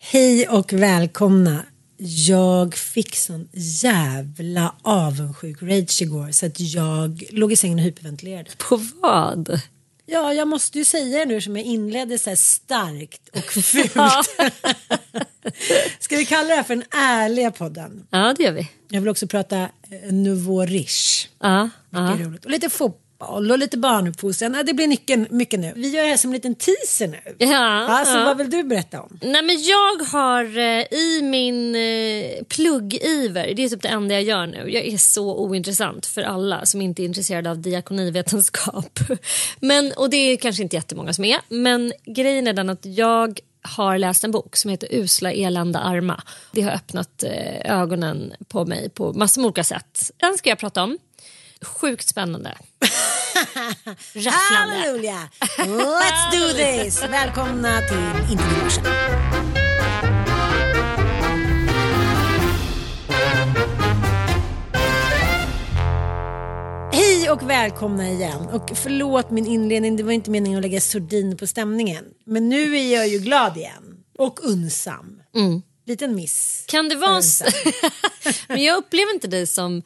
Hej och välkomna. Jag fick sån jävla avundsjuk rage igår så att jag låg i sängen och hyperventilerade. På vad? Ja, jag måste ju säga det nu som jag inledde så här starkt och fult. Ska vi kalla det här för den ärliga podden? Ja, det gör vi. Jag vill också prata eh, nouveau riche. Ja, roligt. Och lite fotboll och lite barnuppfostran. Ja, det blir mycket, mycket nu. Vi gör det här som en liten teaser nu. Ja, Alltså, ja. Vad vill du berätta om? Nej men jag har eh, i min eh, pluggiver, det är typ det enda jag gör nu. Jag är så ointressant för alla som inte är intresserade av diakonivetenskap. Men, och det är kanske inte jättemånga som är. Men grejen är den att jag har läst en bok som heter Usla, elända, arma. Det har öppnat eh, ögonen på mig på massor med olika sätt. Den ska jag prata om. Sjukt spännande. Rafflande. Halleluja! Let's do this! Välkomna till Inte din morsa. Hej och välkomna igen. Och förlåt min inledning, det var inte meningen att lägga sordin på stämningen. Men nu är jag ju glad igen. Och unsam. Liten miss. Kan det vara? Men jag upplever inte dig som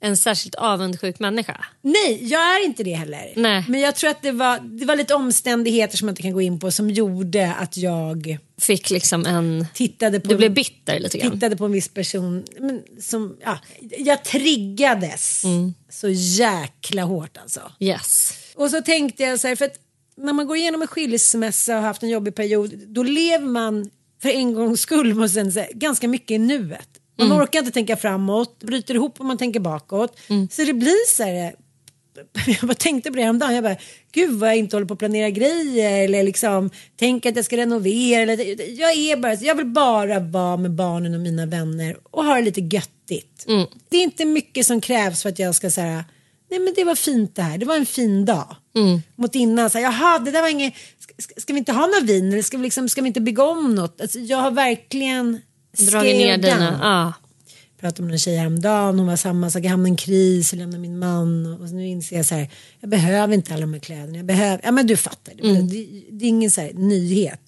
en särskilt avundsjuk människa. Nej, jag är inte det heller. Nej. Men jag tror att det var, det var lite omständigheter som jag inte kan gå in på som gjorde att jag Fick liksom en... tittade på Du blev bitter lite grann. tittade på en viss person. Men som, ja, jag triggades Mm. så jäkla hårt alltså. Yes. Och så tänkte jag så här, för att när man går igenom en skilsmässa och haft en jobbig period, då lever man för en gångs skull måste jag säga, ganska mycket i nuet. Man Mm. orkar inte tänka framåt, bryter ihop om man tänker bakåt. Mm. Så det blir så här, jag bara tänkte på det häromdagen, jag bara, gud vad jag inte håller på att planera grejer eller liksom tänker att jag ska renovera. Eller, jag, är bara, jag vill bara vara med barnen och mina vänner och ha det lite göttigt. Det är inte mycket som krävs för att jag ska säga, nej men det var fint det här, det var en fin dag. Mot innan, så här, jaha det där var inget, ska, ska vi inte ha något vin eller ska vi, liksom, ska vi inte bygga om något? Alltså, jag har verkligen Dragit ner dina... Ja. pratade med en tjej häromdagen, hon var samma sak, jag hamnade i en kris, jag lämnade min man och nu inser jag så här, jag behöver inte alla de här kläderna, jag behöver, ja men du fattar, det, det, det är ingen så här nyhet.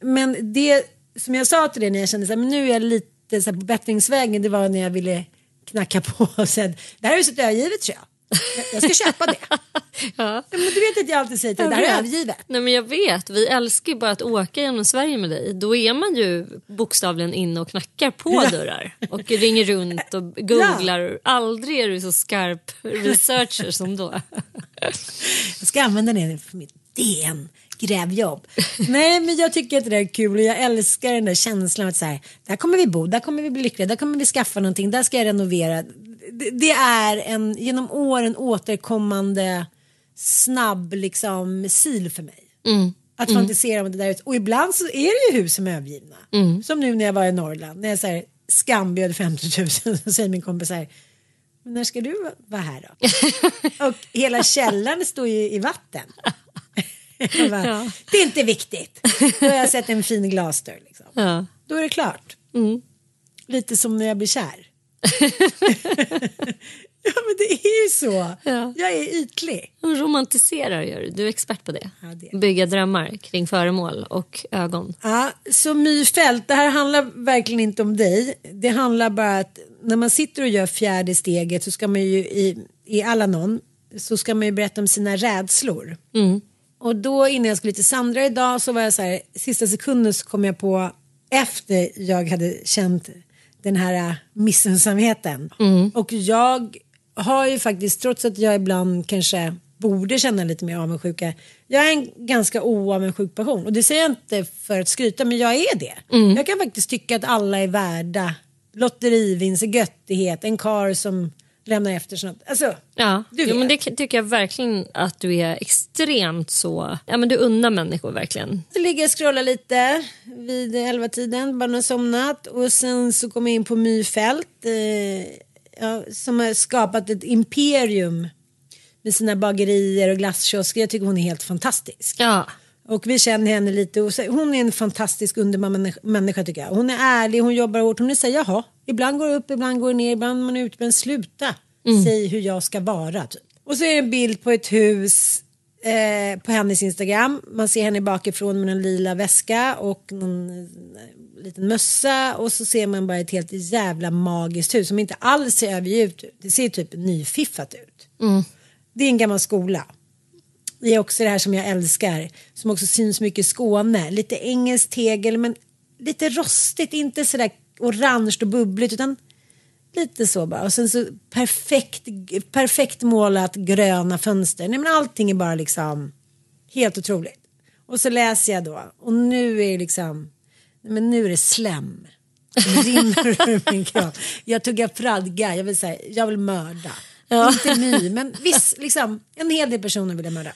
Men det som jag sa till dig när jag kände så här, men nu är jag lite så här på bättringsvägen, det var när jag ville knacka på och säga, det här huset är övergivet tror jag. Jag, jag ska köpa det. Ja. Men du vet att jag alltid säger till dig, det här är vet. övergivet. Nej, men jag vet. Vi älskar ju bara att åka genom Sverige med dig. Då är man ju bokstavligen inne och knackar på dörrar och ringer runt och googlar. Aldrig är du så skarp researcher som då. Jag ska använda det för mitt DN grävjobb. Nej men jag tycker att det där är kul och jag älskar den där känslan att så här, där kommer vi bo, där kommer vi bli lyckliga, där kommer vi skaffa någonting, där ska jag renovera. Det, det är en genom åren återkommande snabb liksom sil för mig. Att fantisera om det där Och ibland så är det ju hus som är övergivna. Som nu när jag var i Norrland. När jag så här, skambjöd 50 000 så säger min kompis så här. När ska du vara här då? och hela källaren står ju i vatten. Bara, Ja. Det är inte viktigt. Då har jag sett en fin glasdörr. Liksom. Ja. Då är det klart. Lite som när jag blir kär. ja men det är ju så. Ja. Jag är ytlig. De romantiserar gör du. Du är expert på det. Ja, det Bygga drömmar kring föremål och ögon. Ja, så My Fält, det här handlar verkligen inte om dig. Det handlar bara att när man sitter och gör fjärde steget så ska man ju i, i Alanon så ska man ju berätta om sina rädslor. Och då innan jag skulle till Sandra idag så var jag så här, sista sekunden så kom jag på efter jag hade känt den här äh, missunnsamheten. Och jag har ju faktiskt, trots att jag ibland kanske borde känna lite mer avundsjuka. Jag är en ganska oavundsjuk person och det säger jag inte för att skryta men jag är det. Jag kan faktiskt tycka att alla är värda lotterivinst, göttighet, en kar som lämnar efter sig något. Alltså, Ja, Du jo, vet. men det tycker jag verkligen att du är extremt så... Ja, men du unnar människor verkligen. Så ligger jag och scrollar lite vid elva tiden barnen har somnat och sen så kommer jag in på Myfält eh, ja, som har skapat ett imperium med sina bagerier och glasskiosker. Jag tycker hon är helt fantastisk. Ja. Och vi känner henne lite och hon är en fantastisk underbar människa, tycker jag. Hon är ärlig, hon jobbar hårt. Hon är så här, jaha, ibland går det upp, ibland går det ner, ibland är man ute, men sluta. Säg hur jag ska vara. Typ. Och så är det en bild på ett hus eh, på hennes Instagram. Man ser henne bakifrån med en lila väska och någon eh, liten mössa och så ser man bara ett helt jävla magiskt hus som inte alls ser övergivet ut. Det ser typ nyfiffat ut. Det är en gammal skola. Det är också det här som jag älskar. Som också syns mycket i Skåne. Lite engelskt tegel men lite rostigt. Inte sådär orange och bubbligt utan lite så bara. Och sen så perfekt, perfekt målat gröna fönster. Nej men allting är bara liksom helt otroligt. Och så läser jag då. Och nu är det liksom. Men nu är det slem. Rinner ur min kropp. Jag tuggar fradga. Jag vill säga, jag vill mörda. Inte my, men viss, liksom, en hel del personer vill jag mörda.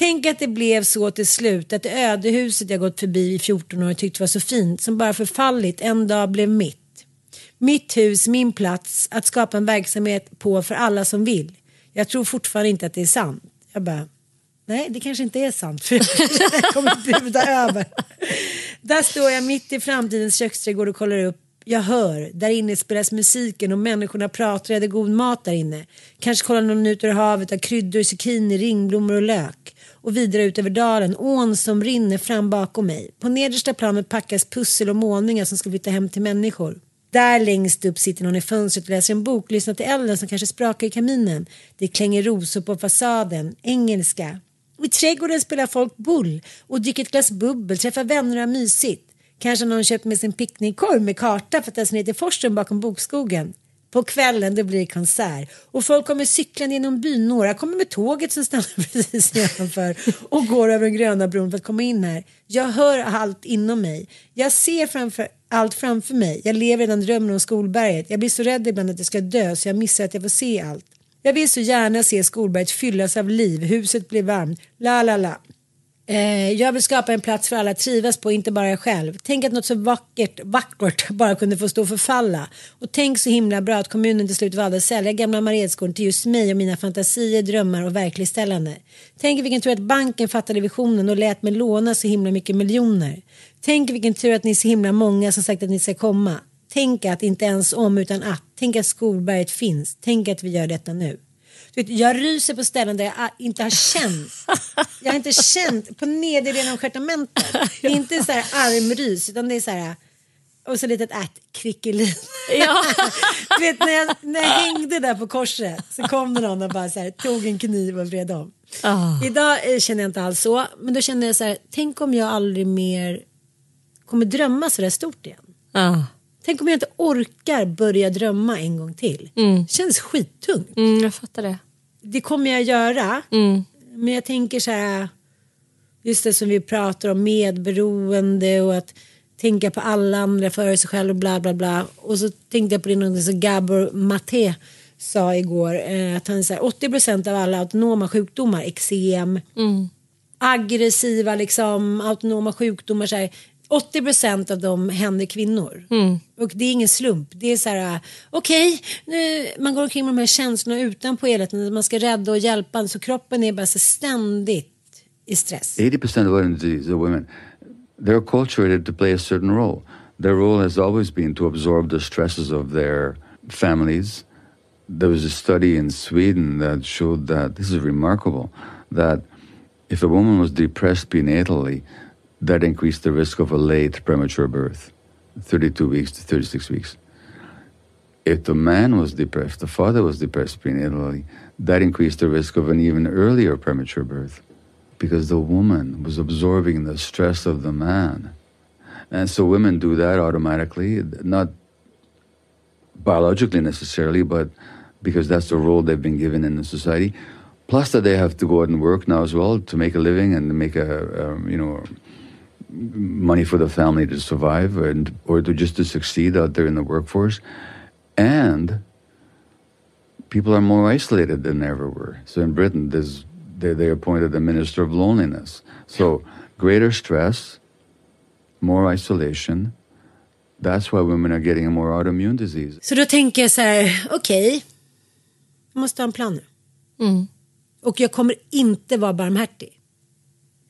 Tänk att det blev så till slut att det ödehuset jag gått förbi i 14 år och tyckt var så fint som bara förfallit en dag blev mitt. Mitt hus, min plats att skapa en verksamhet på för alla som vill. Jag tror fortfarande inte att det är sant. Jag bara, nej det kanske inte är sant för jag kommer bjuda över. Där står jag mitt i framtidens köksträdgård och kollar upp. Jag hör, där inne spelas musiken och människorna pratar och äter god mat där inne. Kanske kollar någon ut ur havet av kryddor, zucchini, ringblommor och lök. Och vidare ut över dalen, ån som rinner fram bakom mig. På nedersta planet packas pussel och målningar som ska flytta hem till människor. Där längst upp sitter någon i fönstret och läser en bok, lyssnar till elden som kanske sprakar i kaminen. Det klänger rosor på fasaden, engelska. Och I trädgården spelar folk bull och dricker ett glas bubbel, träffar vänner och har mysigt. Kanske någon köpt med sin picknickkorg med karta för att ta sig ner till forsen bakom bokskogen. På kvällen då blir det konsert och folk kommer cyklande genom byn. Några kommer med tåget som stannar precis nedanför och går över den gröna bron för att komma in här. Jag hör allt inom mig. Jag ser framför allt framför mig. Jag lever redan drömmen om skolberget. Jag blir så rädd ibland att jag ska dö så jag missar att jag får se allt. Jag vill så gärna se skolberget fyllas av liv. Huset blir varmt. La la la. Eh, jag vill skapa en plats för alla att trivas på, inte bara jag själv. Tänk att något så vackert, vackert bara kunde få stå och förfalla. Och tänk så himla bra att kommunen till slut valde att sälja gamla Maredsgården till just mig och mina fantasier, drömmar och verkligställande. Tänk vilken tur att banken fattade visionen och lät mig låna så himla mycket miljoner. Tänk vilken tur att ni är så himla många som sagt att ni ska komma. Tänk att inte ens om utan att. Tänk att Skolberget finns. Tänk att vi gör detta nu. Du vet, jag ryser på ställen där jag inte har känt. Jag har inte känt på nedre delen av stjärtamentet. Det är inte så här armrys utan det är så här. och så litet ärtkrickelin. Ja. Du vet, när, jag, när jag hängde där på korset så kom det någon och bara så här, tog en kniv och vred om. Ah. Idag eh, känner jag inte alls så, men då kände jag så här, tänk om jag aldrig mer kommer drömma så där stort igen. Ja. Tänk om jag inte orkar börja drömma en gång till. Det känns skittungt. Mm, jag fattar det. Det kommer jag göra. Mm. Men jag tänker så här, just det som vi pratar om medberoende och att tänka på alla andra före sig själv och bla bla bla. Och så tänkte jag på det någonting som Gabor Maté sa igår. Eh, att han säger 80% av alla autonoma sjukdomar, eksem, aggressiva liksom, autonoma sjukdomar. Så här, 80% av dem händer kvinnor. Och det är ingen slump. Det är så här, okej, nu man går omkring med de här känslorna utanpå hela tiden. Man ska rädda och hjälpa. Så kroppen är bara så ständigt i stress. 80% of Lyme disease are women. They're acculturated to play a certain role. Their role has always been to absorb the stresses of their families. There was a study in Sweden that showed that this is remarkable that if a woman was depressed prenatally, that increased the risk of a late premature birth, 32 weeks to 36 weeks. If the man was depressed, the father was depressed prenatally, that increased the risk of an even earlier premature birth because the woman was absorbing the stress of the man. And so women do that automatically, not biologically necessarily, but because that's the role they've been given in the society. Plus that they have to go out and work now as well to make a living and make a, um, you know, money for the family to survive and or to just to succeed out there in the workforce. And people are more isolated than they ever were. So in Britain, there's, they, they appointed a minister of loneliness. So greater stress, more isolation. That's why women are getting more autoimmune disease. Så då tänker jag så här, okej, jag måste ha en plan nu. Mm. Och jag kommer inte vara barmhärtig.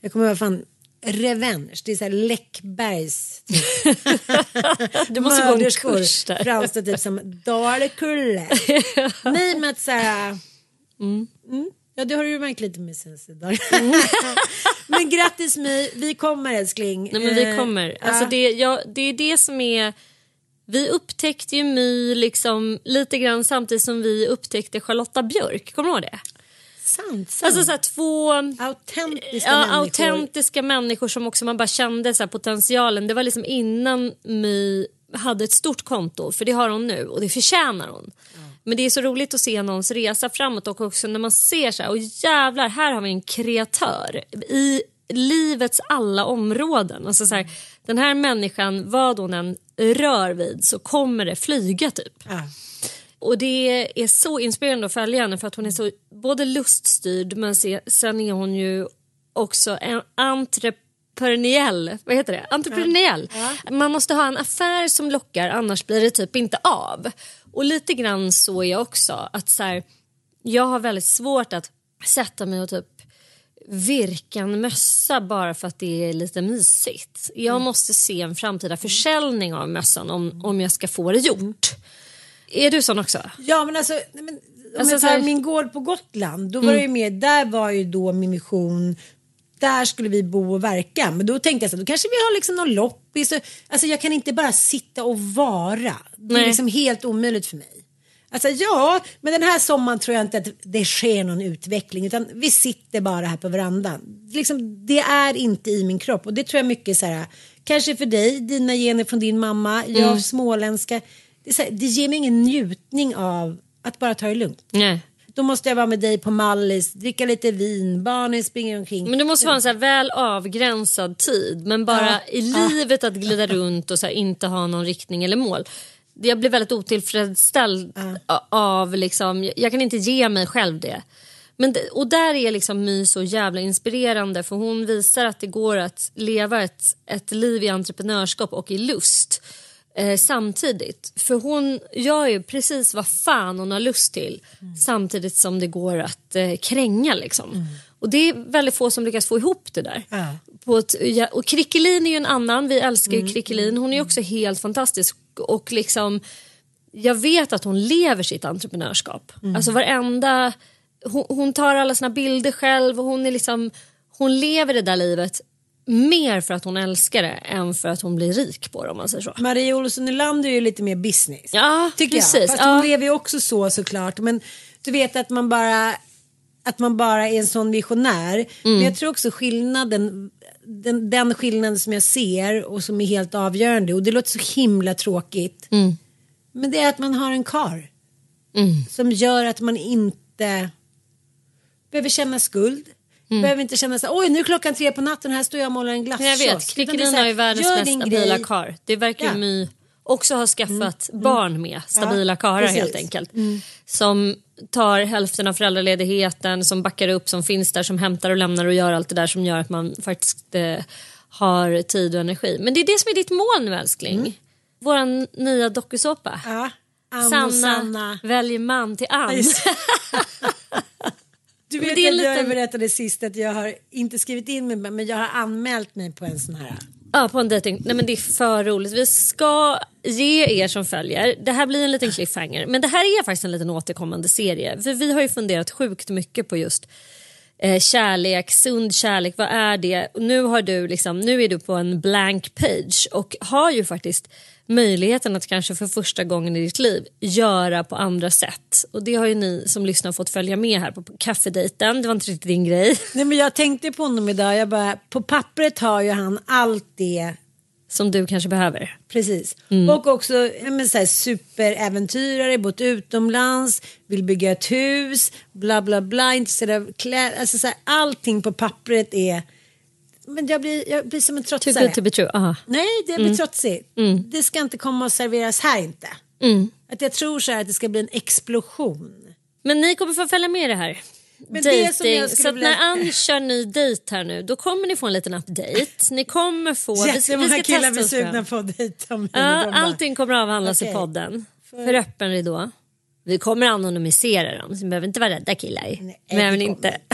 Jag kommer vara fan revenge. Det är så här Läckbergs typ. Du måste gå en kurs där. Framstår typ som Dalekulle. Nej men att så här. Mm. Ja det har du ju märkt lite med senaste dagen. men grattis mig, vi kommer älskling. Nej men vi Eh, kommer. Alltså ja. det, ja, det är det som är... Vi upptäckte ju My liksom lite grann samtidigt som vi upptäckte Charlotta Björk. Kommer du ihåg det? Sant, sant. Alltså så här, två Autentiska ja, människor. autentiska människor som också man bara kände så här, potentialen. Det var liksom innan My hade ett stort konto, för det har hon nu och det förtjänar hon. Men det är så roligt att se någons resa framåt och också när man ser så här, och jävlar här har vi en kreatör i livets alla områden. Alltså så här, den här människan, vad hon än rör vid så kommer det flyga typ. Ja. Och det är så inspirerande att följa henne för att hon är så både luststyrd men se, sen är hon ju också en entreprenöriell, vad heter det? Entreprenöriell. Man måste ha en affär som lockar annars blir det typ inte av. Och lite grann så är jag också att så här, jag har väldigt svårt att sätta mig och typ virka en mössa bara för att det är lite mysigt. Jag måste se en framtida försäljning av mössan om, om jag ska få det gjort. Är du sån också? Ja men alltså, nej, men, om Alltså, jag tar Mm. min gård på Gotland, då var det ju mer, där var ju då min mission där skulle vi bo och verka. Men då tänkte jag så då kanske vi har liksom någon loppis. Alltså jag kan inte bara sitta och vara. Det är Nej. liksom helt omöjligt för mig. Alltså ja, men den här sommaren tror jag inte att det sker någon utveckling utan vi sitter bara här på verandan. Liksom, det är inte i min kropp och det tror jag mycket så här, kanske för dig, dina gener från din mamma, jag Mm. småländska. Det, är så här, det ger mig ingen njutning av att bara ta det lugnt. Nej. Då måste jag vara med dig på Mallis, dricka lite vin, barnen springer omkring. Men det måste vara en så här väl avgränsad tid men bara i livet att glida runt och så inte ha någon riktning eller mål. Jag blir väldigt otillfredsställd a- av liksom, jag kan inte ge mig själv det. Men och där är liksom My så jävla inspirerande för hon visar att det går att leva ett, ett liv i entreprenörskap och i lust eh, samtidigt. För hon gör ju precis vad fan hon har lust till samtidigt som det går att eh, kränga liksom. Och det är väldigt få som lyckas få ihop det där. Ja. På ett, och Krickelin är ju en annan, vi älskar ju Krickelin. Hon är ju också helt fantastisk och liksom jag vet att hon lever sitt entreprenörskap. Alltså varenda, hon, hon tar alla sina bilder själv och hon är liksom, hon lever det där livet mer för att hon älskar det än för att hon blir rik på det om man säger så. Maria Olsson Nylander är ju lite mer business. Ja, tycker precis. jag. Fast hon Ja. lever ju också så såklart. Men du vet att man bara att man bara är en sån visionär. Mm. Men jag tror också skillnaden den, den skillnaden som jag ser och som är helt avgörande och det låter så himla tråkigt. Mm. Men det är att man har en kar som gör att man inte behöver känna skuld. Behöver inte känna så oj nu är klockan tre på natten här står jag och målar en glasskiosk. Jag vet, det är ju världens mest stabila karl. Det verkar Ja. My också ha skaffat barn med. Stabila Ja, karlar helt enkelt. Som tar hälften av föräldraledigheten, som backar upp, som finns där, som hämtar och lämnar och gör allt det där som gör att man faktiskt eh, har tid och energi. Men det är det som är ditt mål nu älskling. Våran nya dokusåpa. Ja. Ann Sanna, Sanna. väljer man till Ann. just Du vet det är att en jag berättade sist att jag har inte skrivit in mig men jag har anmält mig på en sån här. Ja, på en dejting. Nej men det är för roligt. Vi ska ge er som följer, det här blir en liten cliffhanger, men det här är faktiskt en liten återkommande serie. För vi har ju funderat sjukt mycket på just eh, kärlek, sund kärlek, vad är det? Nu, har du liksom, nu är du på en blank page och har ju faktiskt möjligheten att kanske för första gången i ditt liv göra på andra sätt. Och det har ju ni som lyssnar fått följa med här på kaffedejten. Det var inte riktigt din grej. Nej men jag tänkte på honom idag. Jag bara, på pappret har ju han allt det. Som du kanske behöver. Precis. Mm. Och också men så här, superäventyrare, bott utomlands, vill bygga ett hus, bla bla bla, intresserad av kläder. Alltså så här, allting på pappret är... Men jag blir, jag blir som en Too trotsare. good to be true. Aha. Nej, det blir Mm. trotsigt. Det ska inte komma och serveras här inte. Mm. Att jag tror så här att det ska bli en explosion. Men ni kommer få följa med det här. Men Dating. Så att när Ann kör ny dejt här nu då kommer ni få en liten update. Ni kommer få... vi ska, vi Jättemånga ska killar blir sugna på att dejta mig. Ja, allting kommer att avhandlas Okej. i podden. För öppen ridå. Vi kommer anonymisera dem så ni behöver inte vara rädda killar. Nej, Men inte.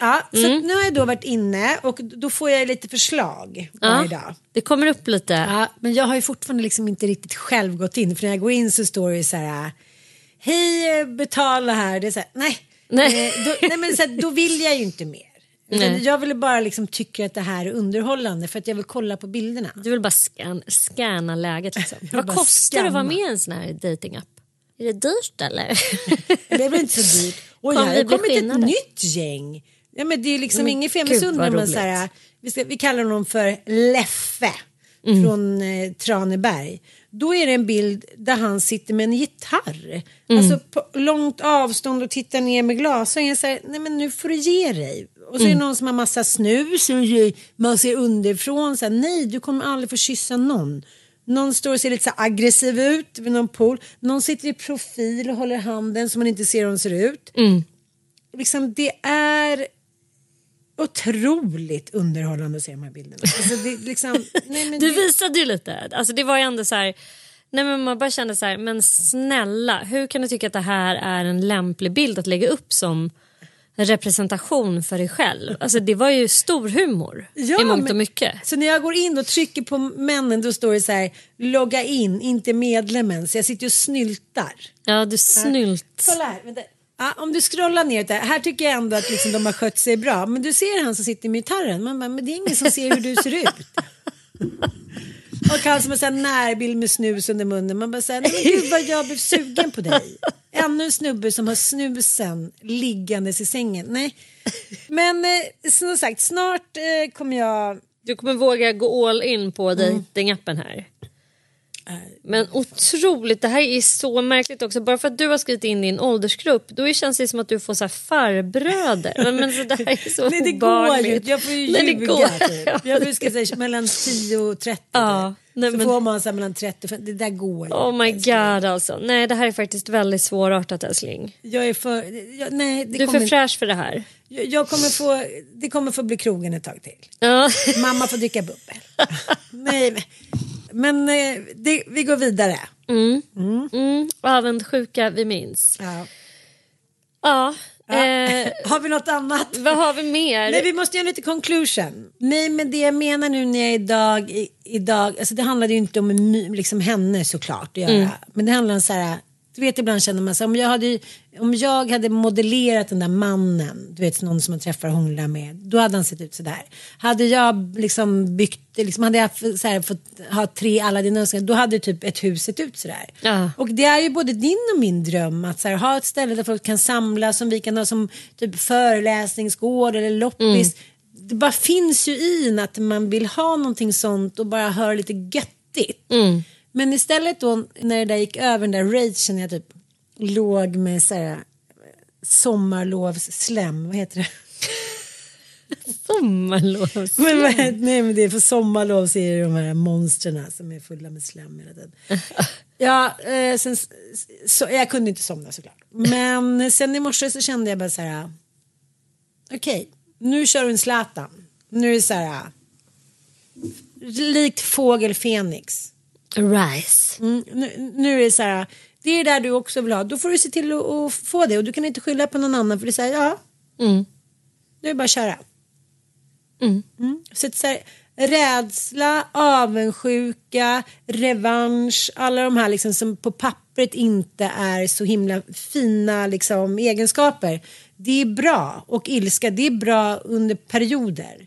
Ja, så Mm. nu har jag då varit inne och då får jag lite förslag varje ja, dag. det kommer upp lite. Ja, men jag har ju fortfarande liksom inte riktigt själv gått in. För när jag går in så står det så här. Hej betala här. Det är så här, nej. Nej. Eh, då, nej men så här, då vill jag ju inte mer. Nej. Jag vill bara liksom tycka att det här är underhållande för att jag vill kolla på bilderna. Du vill bara scan, scanna läget. Liksom. Vad kostar det att vara med i en sån här datingapp? Är det dyrt eller? Det väl inte så dyrt. Oj, Kommer här har kommit ett nytt gäng. Ja, men det är liksom Men ingen fel men roligt. så här, vi, ska, vi kallar honom för Leffe Mm. från eh, Traneberg. Då är det en bild där han sitter med en gitarr. Mm. Alltså på långt avstånd och tittar ner med glasögon. Jag säger, nej men nu får du ge dig. Och så är Mm. det någon som har massa snus och man ser underifrån. Så här, nej, du kommer aldrig få kyssa någon. Någon står och ser lite så aggressiv ut vid någon pool. Någon sitter i profil och håller handen så man inte ser hur de ser ut. Mm. Liksom, det är otroligt underhållande att se de här bilderna. Alltså, det, liksom, nej, men Du det, visade ju lite. Alltså det var ju ändå så här. Nej men man bara kände så här, men snälla, hur kan du tycka att det här är en lämplig bild att lägga upp som representation för dig själv? Alltså det var ju stor humor Ja, i mångt och men- mycket. Så när jag går in och trycker på männen då står det så här logga in, inte medlemmen. Så jag sitter och snyltar. Ja, du snylt. Kolla här, vänta. Ja, om du scrollar ner där, här tycker jag ändå att liksom de har skött sig bra. Men du ser han som sitter med gitarren, man bara, men det är ingen som ser hur du ser ut. Och han som här närbild med snus under munnen. Man bara säger, nej men gud vad jag blev sugen på dig. Ännu en snubbe som har snusen liggandes i sängen. Nej. Men eh, som sagt, snart eh, kommer jag... Du kommer våga gå all in på Mm. dejtingappen här. Men otroligt, det här är så märkligt också. Bara för att du har skrivit in din åldersgrupp då känns det som att du får så här farbröder. Men, men så det här är så Nej det går ju. Jag får ju Nej, det ljuga. går. Typ. Jag brukar säga mellan 10 och 30. Ja. Nej, så men- får man så här mellan 30 och 50. Det där går ju. Oh my god alltså. Nej det här är faktiskt väldigt svårartat älskling. Jag är för... Jag, nej, det Du är kommer, för fräsch för det här. jag, jag kommer få... Det kommer få bli krogen ett tag till. Ja. Mamma får dricka bubbel. nej, men... Men eh, det, vi går vidare. Mm. Avundsjuka vi minns. Ja. Ja. Eh, Har vi något annat? vad har vi mer? Nej, vi måste göra lite conclusion. Nej, men det jag menar nu när jag idag, i, idag alltså det handlade ju inte om liksom henne såklart att göra. Mm. Men det handlar om så här, Du vet ibland känner man sig om jag hade, om jag hade modellerat den där mannen, du vet någon som man träffar och hånglar med, då hade han sett ut sådär. Hade jag liksom byggt, liksom, hade jag så här, fått ha tre alla dina önskningar, då hade typ ett hus sett ut sådär. Ja. Och det är ju både din och min dröm att så här, ha ett ställe där folk kan samlas som vi kan ha som typ föreläsningsgård eller loppis. Det bara finns ju i en att man vill ha någonting sånt och bara höra lite göttigt. Men istället då när det där gick över den där ragen jag typ låg med så här sommarlovsslem, vad heter det? Sommarlovs. Men, nej men det är för sommarlov så är det de här monstren som är fulla med slem hela tiden. Ja, eh, sen, så, jag kunde inte somna såklart. Men sen i morse så kände jag bara så här. Okej, nu kör du en Zlatan. Nu är det så här. Likt fågel Fenix. Rise. Mm, nu, nu är det så här. Det är det där du också vill ha. Då får du se till att, att få det. Och du kan inte skylla på någon annan. För det är här, ja. Mm. Nu är det bara att köra. Mm. Så, att så här, rädsla, avundsjuka, revansch. Alla de här liksom som på pappret inte är så himla fina liksom, egenskaper. Det är bra. Och ilska, det är bra under perioder.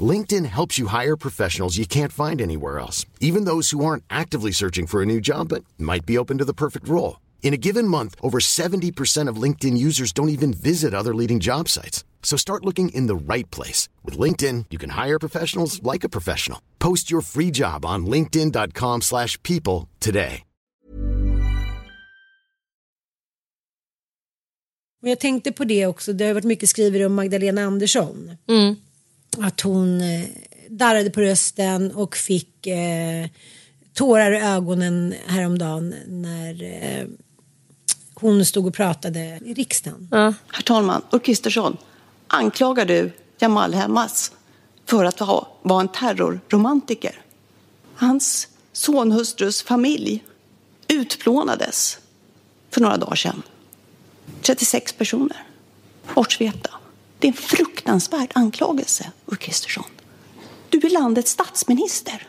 LinkedIn helps you hire professionals you can't find anywhere else, even those who aren't actively searching for a new job but might be open to the perfect role. In a given month, over 70% of LinkedIn users don't even visit other leading job sites. So start looking in the right place. With LinkedIn, you can hire professionals like a professional. Post your free job on linkedin.com/people slash people today. Men jag tänkte på det också. Det har varit mycket skriveri om Magdalena Andersson. Mm. Att hon eh, darrade på rösten och fick eh, tårar i ögonen häromdagen när eh, hon stod och pratade i riksdagen. Herr talman, Ulf Kristersson, anklagar du Jamal Hamas för att ha, vara en terrorromantiker? Hans sonhustrus familj utplånades för några dagar sedan. 36 personer. Ortsveta. Det är en fruktansvärd anklagelse, Ulf Kristersson. Du är landets statsminister.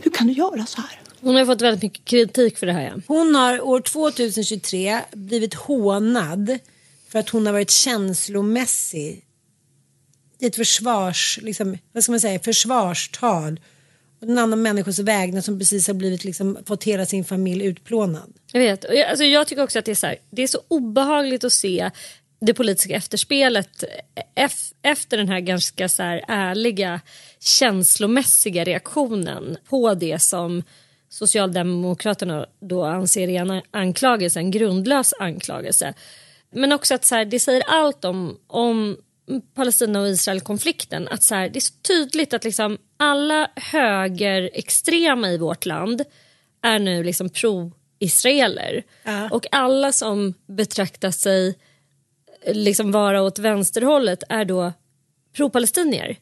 Hur kan du göra så här? Hon har fått väldigt mycket kritik för det här. Ja. Hon har år 2023 blivit hånad för att hon har varit känslomässig i ett försvars, liksom, vad ska man säga, försvarstal. Och en annan människos vägnar som precis har blivit liksom, fått hela sin familj utplånad. Jag vet. Alltså jag tycker också att det är, så här, det är så obehagligt att se det politiska efterspelet ef- efter den här ganska så här ärliga känslomässiga reaktionen på det som Socialdemokraterna då anser är en anklagelse, en grundlös anklagelse. Men också att så här, det säger allt om, om Palestina och Israel-konflikten. Att så här, det är så tydligt att liksom alla högerextrema i vårt land är nu liksom pro-israeler. Och alla som betraktar sig liksom vara åt vänsterhållet är då pro-palestinier.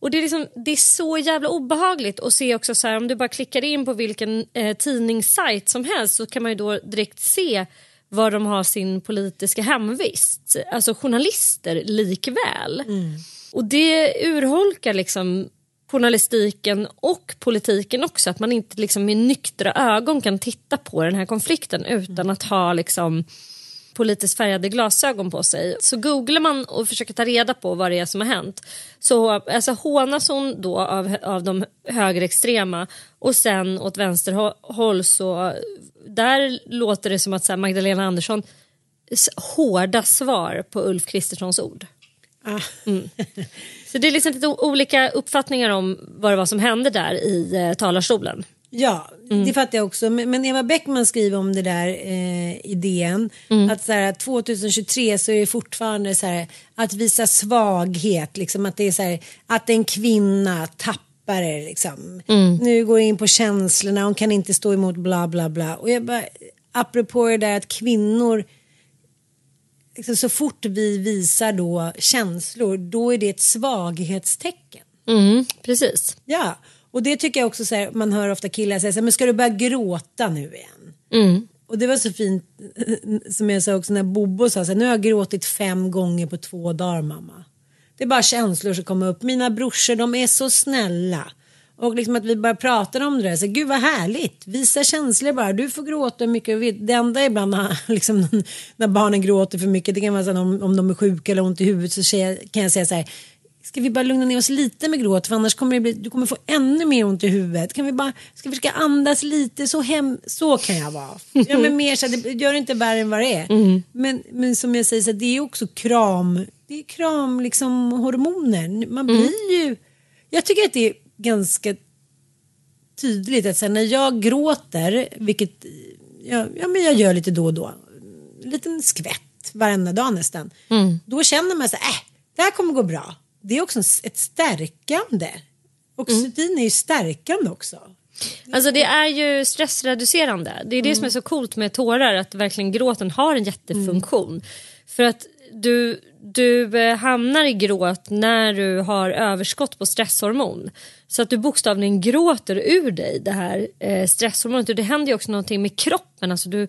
Och det är, liksom, det är så jävla obehagligt att se också så här om du bara klickar in på vilken eh, tidningssajt som helst så kan man ju då direkt se var de har sin politiska hemvist. Alltså journalister likväl. Och det urholkar liksom journalistiken och politiken också. Att man inte liksom med nyktra ögon kan titta på den här konflikten utan att ha liksom politiskt färgade glasögon på sig. Så googlar man och försöker ta reda på vad det är som har hänt så alltså, hånas hon då av, av de högerextrema och sen åt vänsterhåll så där låter det som att så här, Magdalena Andersson hårda svar på Ulf Kristerssons ord. Mm. Så det är liksom lite olika uppfattningar om vad det var som hände där i eh, talarstolen. Ja, mm. det fattar jag också. Men, Eva Bäckman skriver om det där eh, DN. Mm. Att så här, 2023 så är det fortfarande så här, att visa svaghet. Liksom, att det är så här, att en kvinna tappar det. Liksom. Mm. Nu går jag in på känslorna, hon kan inte stå emot bla bla bla. Och jag bara, apropå det där att kvinnor liksom, så fort vi visar då känslor då är det ett svaghetstecken. Mm, precis. Ja, och det tycker jag också så här, man hör ofta killar säga så här, men ska du börja gråta nu igen? Mm. Och det var så fint som jag sa också när Bobo sa så här, nu har jag gråtit fem gånger på två dagar mamma. Det är bara känslor som kommer upp. Mina brorsor de är så snälla. Och liksom att vi bara pratar om det där. Så, Gud vad härligt. Visa känslor bara. Du får gråta hur mycket Det enda ibland när, liksom, när barnen gråter för mycket. Det kan vara så om, om de är sjuka eller ont i huvudet. Så kan jag säga så här. Ska vi bara lugna ner oss lite med gråt för annars kommer det bli, du kommer få ännu mer ont i huvudet. Kan vi bara, ska vi försöka andas lite så hem, så kan jag vara. Ja men mer så det gör inte värre än vad det är. Mm. Men, men som jag säger så det är också kram, det är kram liksom hormoner. Man blir mm. ju, jag tycker att det är ganska tydligt att sen när jag gråter, vilket ja, ja, men jag gör lite då och då, en liten skvätt varenda dag nästan. Mm. Då känner man så här, äh, det här kommer gå bra. Det är också ett stärkande. Oxytocin mm. är ju stärkande också. Alltså det är ju stressreducerande. Det är det mm. som är så coolt med tårar, att verkligen gråten har en jättefunktion. Mm. För att du, du eh, hamnar i gråt när du har överskott på stresshormon. Så att du bokstavligen gråter ur dig det här eh, stresshormonet. Och det händer ju också någonting med kroppen. Alltså du,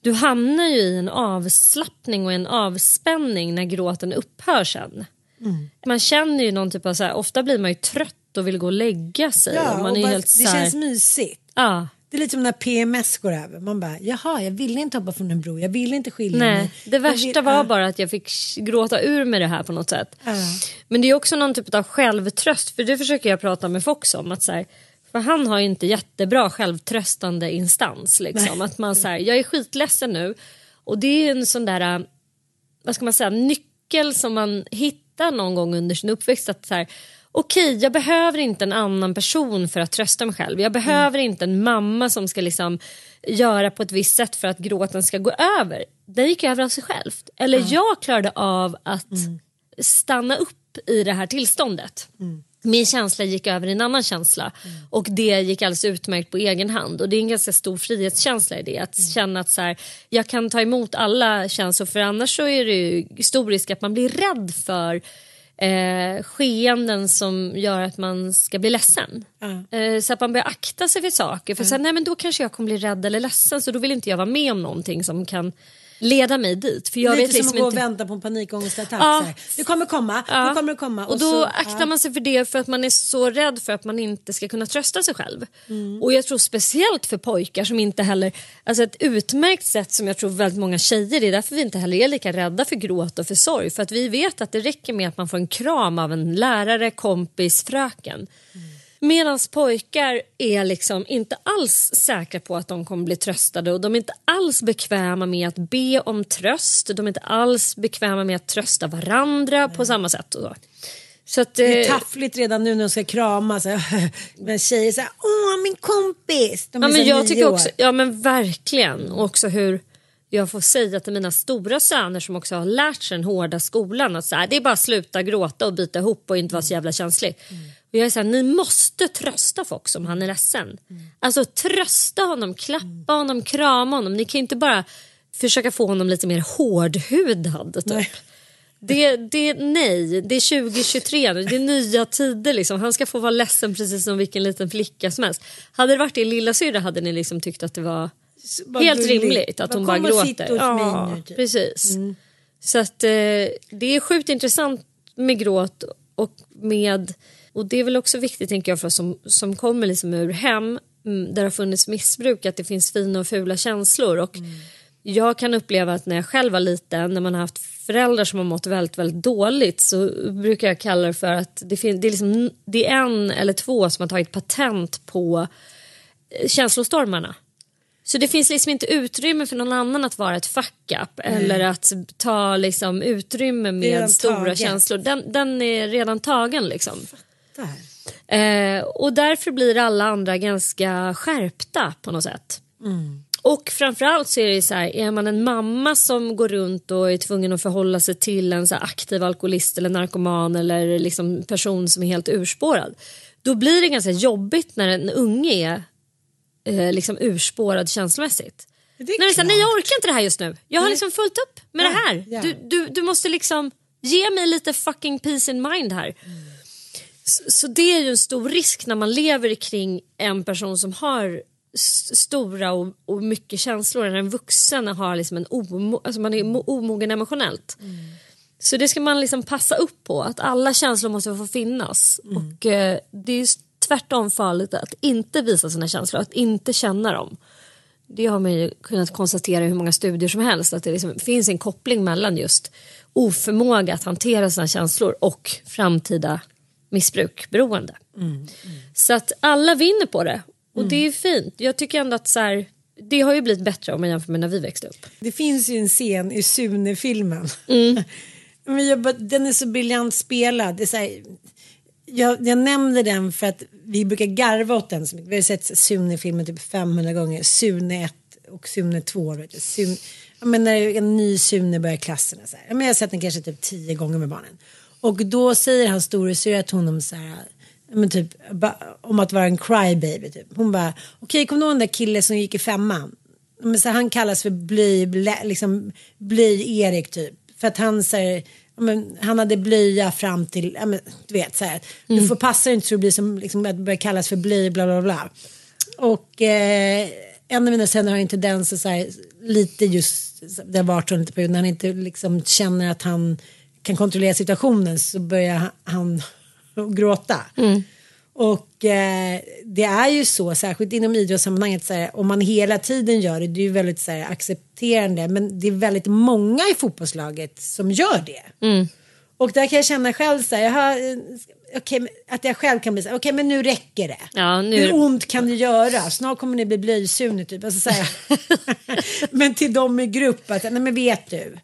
du hamnar ju i en avslappning och en avspänning när gråten upphör sen. Mm. Man känner ju någon typ av så här, ofta blir man ju trött och vill gå och lägga sig. Ja, man är bara, helt det så här, känns mysigt. Ja. Det är lite som när PMS går över. Man bara, jaha, jag ville inte hoppa från en bro, jag ville inte skilja Nej, mig. det värsta vill, var ja. bara att jag fick gråta ur med det här på något sätt. Ja. Men det är också någon typ av självtröst, för det försöker jag prata med Fox om. Att så här, för han har ju inte jättebra självtröstande instans. Liksom. Att man så här, jag är skitledsen nu. Och det är en sån där, äh, vad ska man säga, nyckel som man hittar någon gång under sin uppväxt. Att så här, okej, jag behöver inte en annan person för att trösta mig själv. Jag behöver inte en mamma som ska liksom göra på ett visst sätt för att gråten ska gå över. Den gick över av sig självt. Eller jag klarade av att stanna upp i det här tillståndet. Min känsla gick över i en annan känsla och det gick alldeles utmärkt på egen hand. Och det är en ganska stor frihetskänsla i det. Att känna att så här, jag kan ta emot alla känslor för annars så är det ju stor risk att man blir rädd för eh, skeenden som gör att man ska bli ledsen. Eh, så att man börjar akta sig för saker. För så här, nej men då kanske jag kommer bli rädd eller ledsen så då vill inte jag vara med om någonting som kan leda mig dit. För jag Lite vet liksom som att gå inte... och vänta på en panikångestattack. Ja. Det kommer komma, Ja. det kommer komma. Och då så, aktar ja. man sig för det för att man är så rädd för att man inte ska kunna trösta sig själv. Mm. Och jag tror speciellt för pojkar som inte heller, alltså ett utmärkt sätt som jag tror väldigt många tjejer, det är därför vi inte heller är lika rädda för gråt och för sorg. För att vi vet att det räcker med att man får en kram av en lärare, kompis, fröken. Medan pojkar är liksom inte alls säkra på att de kommer bli tröstade och de är inte alls bekväma med att be om tröst. De är inte alls bekväma med att trösta varandra på samma sätt. Och så. Så att, Det är eh, taffligt redan nu när de ska kramas. Men tjejer säger åh min kompis. De är Ja, men jag tycker år. också, ja men verkligen. Och också hur jag får säga till mina stora söner som också har lärt sig den hårda skolan att så här, det är bara att sluta gråta och bita ihop och inte vara så jävla känslig. Och jag är så här, ni måste trösta Fox om han är ledsen. Alltså trösta honom, klappa honom, krama honom. Ni kan inte bara försöka få honom lite mer hårdhudad. Typ. Nej. Det, det, nej, det är 2023 nu, det är nya tider. Liksom. Han ska få vara ledsen precis som vilken liten flicka som helst. Hade det varit er lilla syrra hade ni liksom tyckt att det var Helt rimligt att Bara hon bara gråter. ja, mig nu, typ. precis. Så att eh, det är sjukt intressant med gråt och med och det är väl också viktigt tänker jag för oss som, som kommer liksom ur hem mm, där det har funnits missbruk att det finns fina och fula känslor och jag kan uppleva att när jag själv var liten när man har haft föräldrar som har mått väldigt, väldigt dåligt så brukar jag kalla det för att det, fin- det, är, liksom, det är en eller två som har tagit patent på eh, känslostormarna. Så det finns liksom inte utrymme för någon annan att vara ett fuck up eller att ta liksom utrymme redan med stora taget. känslor. Den, den är redan tagen liksom. Eh, och därför blir alla andra ganska skärpta på något sätt. Och framförallt så är det så här, är man en mamma som går runt och är tvungen att förhålla sig till en så aktiv alkoholist eller narkoman eller liksom person som är helt urspårad. Då blir det ganska jobbigt när en unge är eh, liksom urspårad känslomässigt. Det är här, nej jag orkar inte det här just nu. Jag har liksom fullt upp med Ja, det här. ja. Du, du, du måste liksom ge mig lite fucking peace in mind här. Så, så det är ju en stor risk när man lever kring en person som har stora och, och mycket känslor. När en vuxen har liksom en omo, alltså man är mo- omogen emotionellt. Så det ska man liksom passa upp på. Att alla känslor måste få finnas. Och eh, det är tvärtom farligt att inte visa sina känslor. Att inte känna dem. Det har man ju kunnat konstatera i hur många studier som helst. Att det liksom finns en koppling mellan just oförmåga att hantera sina känslor och framtida missbruk, beroende. Så att alla vinner på det. Och det är fint. Jag tycker ändå att så här, det har ju blivit bättre om man jämför med när vi växte upp. Det finns ju en scen i Sune-filmen. Mm. Men jag, den är så briljant spelad. Det är så här, jag, jag nämner den för att vi brukar garva åt den. Vi har sett Sune-filmen typ 500 gånger. Sune 1 och Sune 2. Vet du. Sune, ja, men när en ny Sune börjar klassen. Så här. Ja, men jag har sett den kanske typ 10 gånger med barnen. Och då säger hans storasyrra till honom så här. Men typ, ba, om att vara en crybaby. Typ. Hon bara, okej kommer du ihåg den där killen som gick i femman? Men så han kallas för bly, liksom, bly Erik typ. För att han säger, men, han hade blöja fram till, men, du vet så här. Du får passa dig inte så det blir som liksom, att börja kallas för bly, bla bla bla. Och eh, en av mina söner har en tendens att så här, lite just, det har varit så lite period, när han inte liksom känner att han kan kontrollera situationen så börjar han, han gråta. Och eh, det är ju så, särskilt inom idrottssammanhanget, så här, om man hela tiden gör det, det är ju väldigt så här, accepterande, men det är väldigt många i fotbollslaget som gör det. Och där kan jag känna själv så här, jag har, eh, men- att jag själv kan bli så här, okej men nu räcker det. Ja, nu- Hur ont kan det göra? Snart kommer ni bli blöjsugna typ. Alltså, så men till dem i grupp, att, nej men vet du.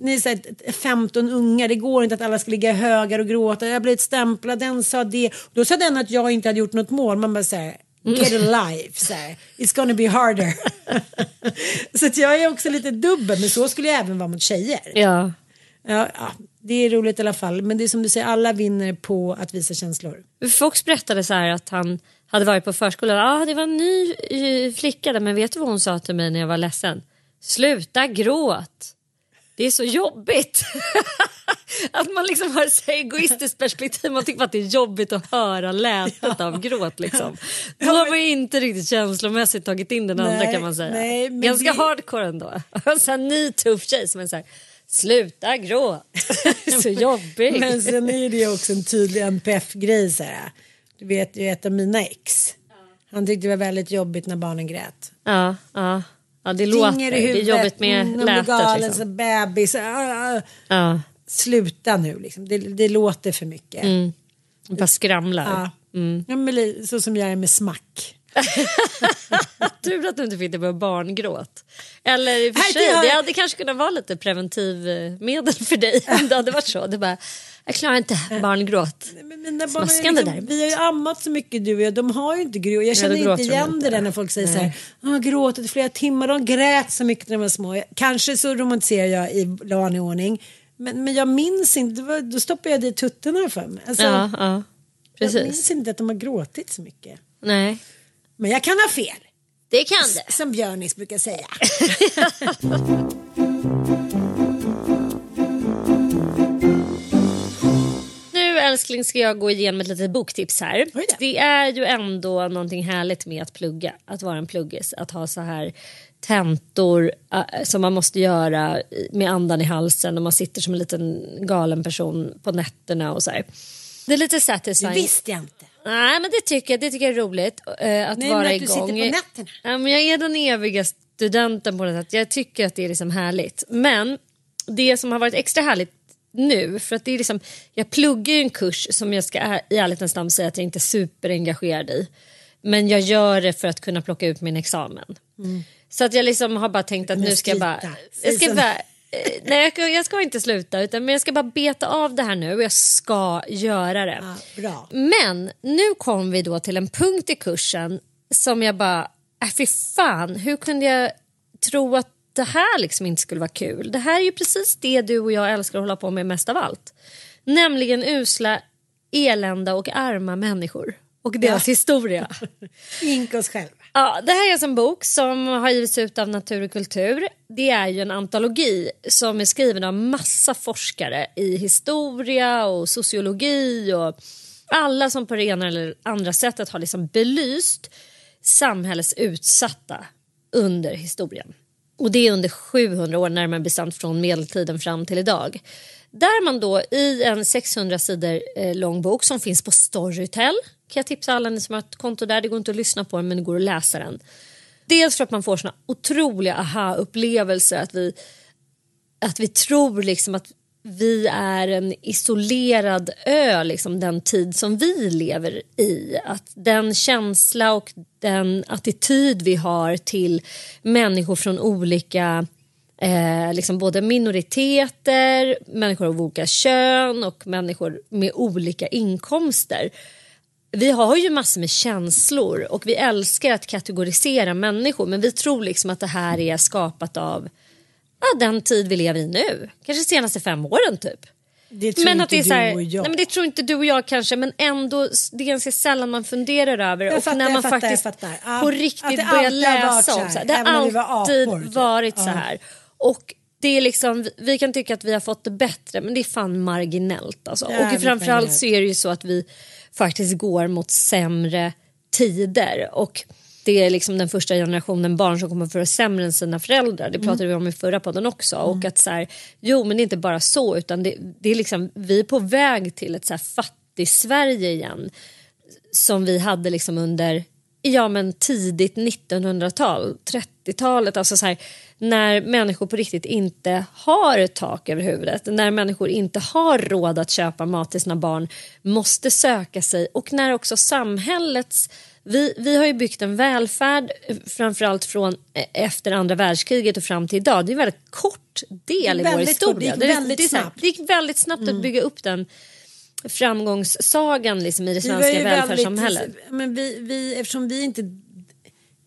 Ni är så här, 15 ungar, det går inte att alla ska ligga högar och gråta. Jag har blivit stämplad, den sa det. Då sa den att jag inte hade gjort något mål. Man bara säger get a life, så här. it's gonna be harder. så att jag är också lite dubbel, men så skulle jag även vara mot tjejer. Ja. Ja, ja, det är roligt i alla fall. Men det är som du säger, alla vinner på att visa känslor. Fox berättade så här att han hade varit på förskolan. Ah, det var en ny eh, flicka där, men vet du vad hon sa till mig när jag var ledsen? Sluta gråt. Det är så jobbigt. att man liksom har ett egoistiskt perspektiv. Man tycker att det är jobbigt att höra lätet av gråt. Liksom. Då har man inte riktigt känslomässigt tagit in den andra Nej, kan man säga. nej, Ganska det- hardcore ändå. så här, ny tuff tjej som är så här, sluta gråt. så jobbig. Men sen är det också en tydlig NPF-grej. Du vet ju ett av mina ex. Han tyckte det var väldigt jobbigt när barnen grät. Ja, ja. Ja det låter. I Det är huvudet, jobbigt med mm, lätet. galen, Liksom. så bebis. ah, ah. Ja, Sluta nu liksom. Det, det låter för mycket. Mm. bara skramlar. Ja. Ja, men så som jag är med smack. Tur att du inte fick det med barngråt. Eller i och för det sig, det hade kanske kunnat vara lite preventivmedel för dig om det hade varit så. Det bara, jag klarar inte barngråt. Men mina barn är Smaskande liksom, där. vi har ju ammat så mycket du och jag. De har ju inte gråt. Jag känner då inte igen inte. det där när folk säger så här. Har gråtit i flera timmar. De grät så mycket när de var små. Jag- Kanske så romantiserar jag i vanlig ordning. Men, men jag minns inte. Var, då stoppade jag dit tuttarna för mig. Alltså, Ja, ja. jag Precis. minns inte att de har gråtit så mycket. Nej, Men jag kan ha fel. det kan det. Som Björnis brukar säga. älskling ska jag gå igenom ett litet boktips här. Oj. Det är ju ändå någonting härligt med att plugga. Att vara en pluggis. Att ha så här tentor äh, som man måste göra med andan i halsen och man sitter som en liten galen person på nätterna och så här. Det är lite Det satisfying. visste jag inte. Nej men det tycker jag, det tycker jag är roligt eh, att Nej, vara men att du igång. sitter på nätterna. Ja, men jag är den eviga studenten på något sätt. Jag tycker att det är liksom härligt. Men det som har varit extra härligt nu, för att det är liksom, jag pluggar ju en kurs som jag ska i ärlighetens namn säga att jag inte är superengagerad i. Men jag gör det för att kunna plocka ut min examen. Så att jag liksom har bara tänkt att nu ska jag bara... Jag ska så. bara eh, nej, jag, ska- jag ska inte sluta utan men jag ska bara beta av det här nu och jag ska göra det. Ja. Men nu kom vi då till en punkt i kursen som jag bara, äh, fy fan, hur kunde jag tro att det här liksom inte skulle vara kul? Det här är ju precis det du och jag älskar att hålla på med mest av allt. Nämligen usla, elända och arma människor och deras historia. Inka oss själva. Ja, det här är alltså en bok som har givits ut av Natur och kultur. Det är ju en antologi som är skriven av massa forskare i historia och sociologi och alla som på det ena eller andra sättet har liksom belyst samhällets utsatta under historien. Och det är under 700 år närmare bestämt från medeltiden fram till idag. Där man då i en 600 sidor eh, lång bok som finns på Storytel kan jag tipsa alla ni som har ett konto där. Det går inte att lyssna på den men det går att läsa den. Dels för att man får såna otroliga aha-upplevelser att vi, att vi tror liksom att vi är en isolerad ö, liksom den tid som vi lever i. Att den känsla och den attityd vi har till människor från olika eh, liksom både minoriteter, människor av olika kön och människor med olika inkomster. Vi har ju massor med känslor och vi älskar att kategorisera människor men vi tror liksom att det här är skapat av ja, den tid vi lever i nu. Kanske de senaste fem åren typ. Det tror men inte att det är du så här, och jag. Nej, men det tror inte du och jag kanske men ändå det är ganska sällan man funderar över Jag och fattar, när man fattar, faktiskt fattar. Ja, på riktigt börjar läsa om så här. Det har var alltid typ. varit så Ja. här. Och det är liksom, vi kan tycka att vi har fått det bättre men det är fan marginellt. Alltså. Jävligt Och framförallt så är det ju så att vi faktiskt går mot sämre tider. Och det är liksom den första generationen barn som kommer att få det sämre än sina föräldrar. Det pratade vi om i förra podden också. Och att så här, jo men det är inte bara så utan det, det är liksom, vi är på väg till ett så här fattig Sverige igen. Som vi hade liksom under ja, men tidigt 1900-tal, 30-talet. Alltså så här, när människor på riktigt inte har ett tak över huvudet. När människor inte har råd att köpa mat till sina barn. Måste söka sig och när också samhällets vi, vi har ju byggt en välfärd eh, framförallt från eh, efter andra världskriget och fram till idag. Det är en väldigt kort del i vår Väldigt kort, det historia. gick Det är- väldigt det, snabbt. det gick väldigt snabbt att bygga upp den framgångssagan liksom, i det svenska ju välfärdssamhället. Väldigt, men vi, vi, eftersom vi inte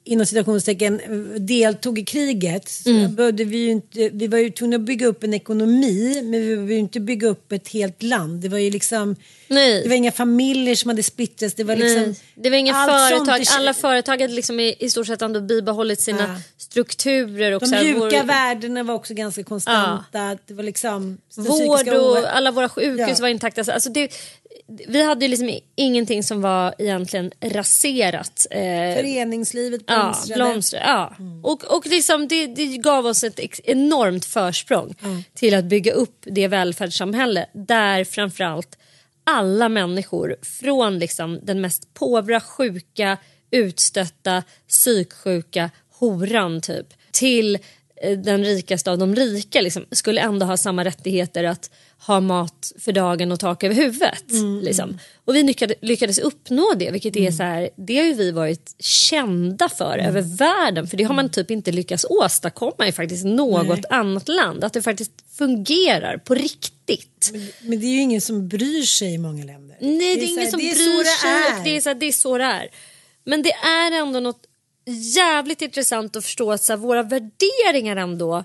inom citationstecken deltog i kriget så Mm. behövde vi, ju inte, vi var ju tvungna att bygga upp en ekonomi men vi behövde ju inte bygga upp ett helt land. Det var ju liksom Nej. det var inga familjer som hade splittrats. Det var liksom Nej, det var inga sånt företag. är- Alla företag hade liksom i, i stort sett ändå bibehållit sina Ja. strukturer. Och De så mjuka vår, värdena var också ganska konstanta. Det var liksom vård och alla våra sjukhus Ja. var intakta. Alltså det, vi hade ju liksom ingenting som var egentligen raserat. Eh, Föreningslivet Ja, blomstrade. blomstrade. Ja. Och, och liksom det, det gav oss ett enormt försprång till att bygga upp det välfärdssamhälle där framförallt alla människor från liksom den mest påvra, sjuka, utstötta, psyksjuka horan typ till eh, den rikaste av de rika liksom, skulle ändå ha samma rättigheter att ha mat för dagen och tak över huvudet. Liksom. Och vi lyckades, lyckades uppnå det, vilket är så här, det har ju vi varit kända för över världen, för det har man typ inte lyckats åstadkomma i faktiskt något annat land, att det faktiskt fungerar på riktigt. Men det är ju ingen som bryr sig i många länder. Nej, det är, så ingen här, som det är bryr det sig är. och det är, så här, det är så det är. Men det är ändå något jävligt intressant att förstå att så här, våra värderingar ändå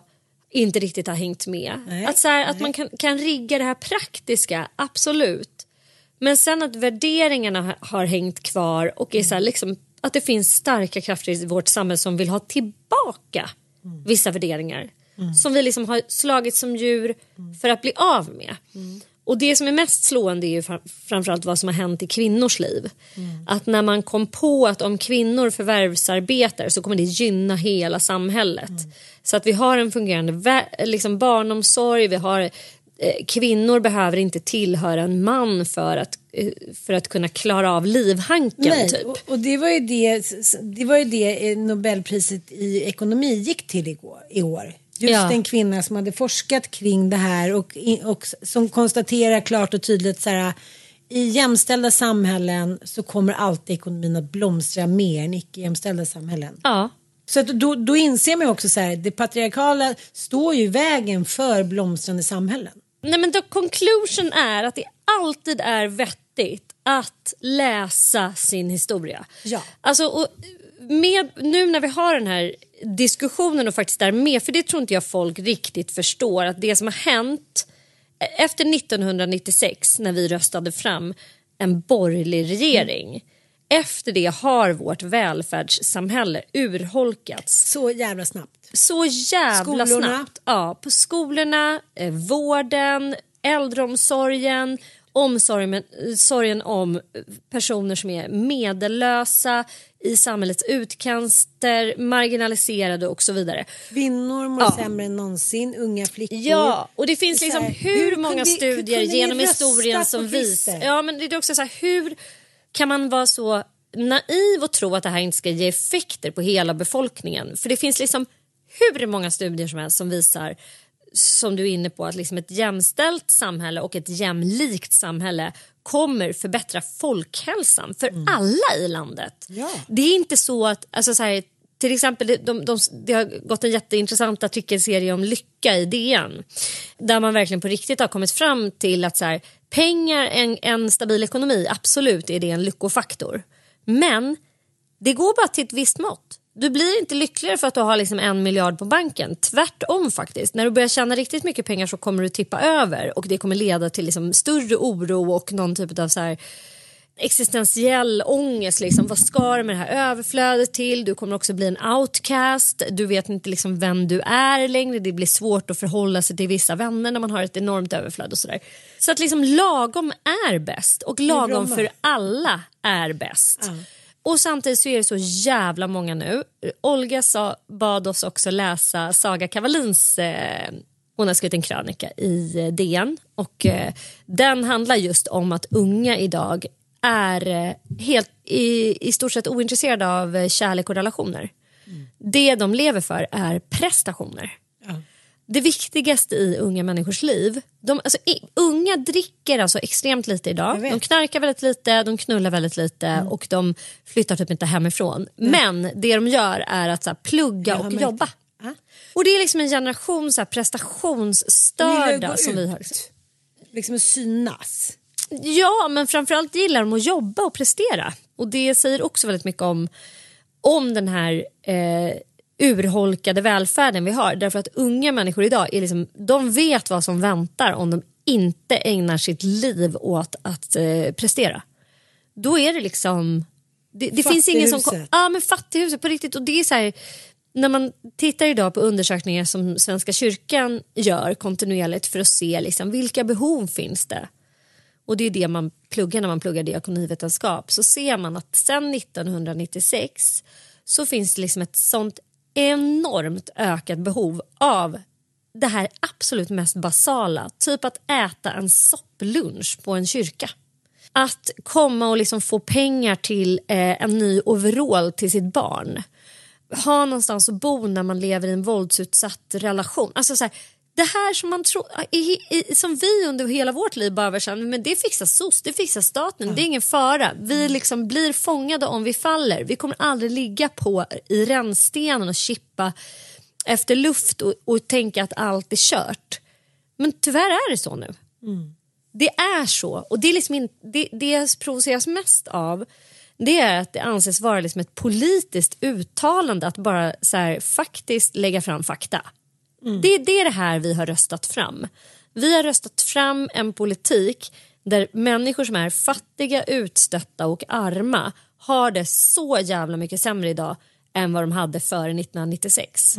inte riktigt har hängt med. Nej, att så här, att man kan, kan rigga det här praktiska, absolut. Men sen att värderingarna har, har hängt kvar och är så här, liksom, att det finns starka krafter i vårt samhälle som vill ha tillbaka vissa värderingar. Som vi liksom har slagit som djur för att bli av med. Och det som är mest slående är ju fram- framförallt vad som har hänt i kvinnors liv. Att när man kom på att om kvinnor förvärvsarbetar så kommer det gynna hela samhället. Så att vi har en fungerande liksom barnomsorg, vi har eh, kvinnor behöver inte tillhöra en man för att, eh, för att kunna klara av livhanken. Nej, typ. och, och det var ju det, det var ju det eh, Nobelpriset i ekonomi gick till igår, i år. Just Ja. en kvinna som hade forskat kring det här och, och som konstaterar klart och tydligt så här i jämställda samhällen så kommer alltid ekonomin att blomstra mer än icke jämställda samhällen. Ja. Så att då, då inser man också så här, det patriarkala står ju i vägen för blomstrande samhällen. Nej men då, conclusion är att det alltid är vettigt att läsa sin historia. Ja. Alltså, och med, nu när vi har den här diskussionen och faktiskt är med, för det tror inte jag folk riktigt förstår, att det som har hänt efter 1996 när vi röstade fram en borgerlig regering. Efter det har vårt välfärdssamhälle urholkats Så jävla snabbt. så jävla Skolorna. snabbt. Ja, på skolorna, eh, vården, äldreomsorgen, omsorgen sorgen om personer som är medellösa i samhällets utkanter, marginaliserade och så vidare. Kvinnor mår Ja. sämre än någonsin, unga flickor. Ja, och det finns liksom här, hur, hur många hur studier genom historien som visar... Ja, men det är också så här, hur kan man vara så naiv och tro att det här inte ska ge effekter på hela befolkningen? För det finns liksom hur många studier som helst som visar som du är inne på att liksom ett jämställt samhälle och ett jämlikt samhälle kommer förbättra folkhälsan för alla i landet. Ja. Det är inte så att, alltså så här, till exempel det, de, de, det har gått en jätteintressant artikelserie om lycka i DN. Där man verkligen på riktigt har kommit fram till att så här, pengar, en, en stabil ekonomi, absolut är det en lyckofaktor. Men det går bara till ett visst mått. Du blir inte lyckligare för att du har liksom en miljard på banken. Tvärtom faktiskt. När du börjar tjäna riktigt mycket pengar så kommer du tippa över och det kommer leda till liksom större oro och någon typ av så här existentiell ångest. Liksom. Vad ska du med det här överflödet till? Du kommer också bli en outcast. Du vet inte liksom vem du är längre. Det blir svårt att förhålla sig till vissa vänner när man har ett enormt överflöd och sådär. Så att liksom lagom är bäst och lagom för alla är bäst. Och samtidigt så är det så jävla många nu. Olga sa, bad oss också läsa Saga Kavalins eh, hon har skrivit en krönika i eh, DN och eh, den handlar just om att unga idag är eh, helt i, i stort sett ointresserade av eh, kärlek och relationer. Det de lever för är prestationer. Det viktigaste i unga människors liv, de, alltså, unga dricker alltså extremt lite idag. De knarkar väldigt lite, de knullar väldigt lite och de flyttar typ inte hemifrån. Men det de gör är att så här, plugga och jobba. Ja. Och det är liksom en generation så här, prestationsstörda som vi ut. har. Liksom synas. Ja, men framförallt gillar de att jobba och prestera. Och det säger också väldigt mycket om, om den här eh, urholkade välfärden vi har. Därför att unga människor idag är liksom, de vet vad som väntar om de inte ägnar sitt liv åt att eh, prestera. Då är det liksom... Det, det finns ingen som... Ja, men fattighuset på riktigt. Och det är så här, när man tittar idag på undersökningar som Svenska kyrkan gör kontinuerligt för att se liksom, vilka behov finns det. Och det är det man pluggar när man pluggar diakonivetenskap. Så ser man att sedan 1996 så finns det liksom ett sånt enormt ökat behov av det här absolut mest basala. Typ att äta en sopplunch på en kyrka. Att komma och liksom få pengar till eh, en ny overall till sitt barn. Ha någonstans att bo när man lever i en våldsutsatt relation. Alltså så här, det här som man i, som vi under hela vårt liv bara var så men det fixar SOS, det fixar staten, det är ingen fara. Vi liksom blir fångade om vi faller. Vi kommer aldrig ligga på i rännstenen och chippa efter luft och, och tänka att allt är kört. Men tyvärr är det så nu. Det är så. Och det, är liksom in, det, det jag provoceras mest av det är att det anses vara liksom ett politiskt uttalande att bara så här, faktiskt lägga fram fakta. Det, det är det här vi har röstat fram. Vi har röstat fram en politik där människor som är fattiga, utstötta och arma har det så jävla mycket sämre idag än vad de hade före 1996.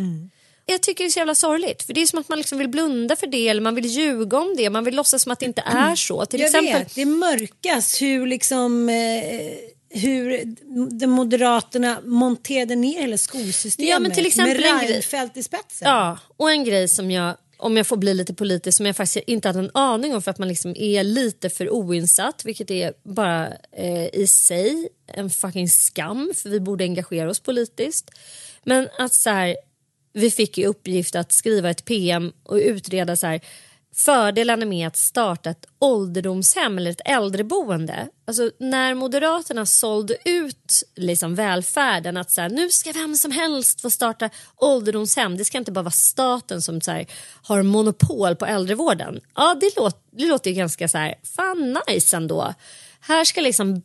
jag tycker det är så jävla sorgligt. För det är som att man liksom vill blunda för det eller man vill ljuga om det. Man vill låtsas som att det inte är så. Till jag exempel, vet, det mörkas hur liksom eh, hur de Moderaterna monterade ner hela skolsystemet Ja, men till exempel med Reinfeldt i spetsen. Ja, och en grej som jag, om jag får bli lite politisk, som jag faktiskt inte hade en aning om för att man liksom är lite för oinsatt, vilket är bara eh, i sig en fucking skam, för vi borde engagera oss politiskt. Men att så här, vi fick i uppgift att skriva ett PM och utreda så här, fördelarna med att starta ett ålderdomshem eller ett äldreboende. Alltså när Moderaterna sålde ut liksom välfärden att så här, nu ska vem som helst få starta ålderdomshem. Det ska inte bara vara staten som så här, har monopol på äldrevården. Ja, det, låter, det låter ju ganska så här, fan nice ändå. Här ska liksom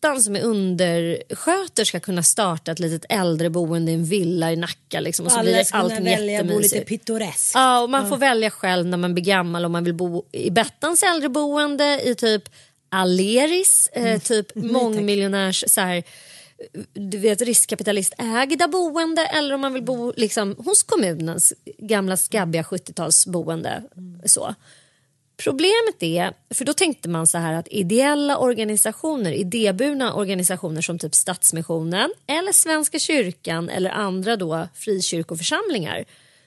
Bettan som är undersköterska kunna starta ett litet äldreboende i en villa i Nacka. Liksom, och så blir Alla det ska kunna allting välja bo lite pittoreskt. Ja, och man får välja själv när man blir gammal om man vill bo i Bettans äldreboende, i typ Aleris, eh, typ mångmiljonärs så här, du vet, riskkapitalistägda boende eller om man vill bo liksom, hos kommunens gamla skabbiga 70-talsboende. Så. Problemet är, för då tänkte man så här att ideella organisationer, idéburna organisationer som typ Stadsmissionen eller Svenska kyrkan eller andra då frikyrkoförsamlingar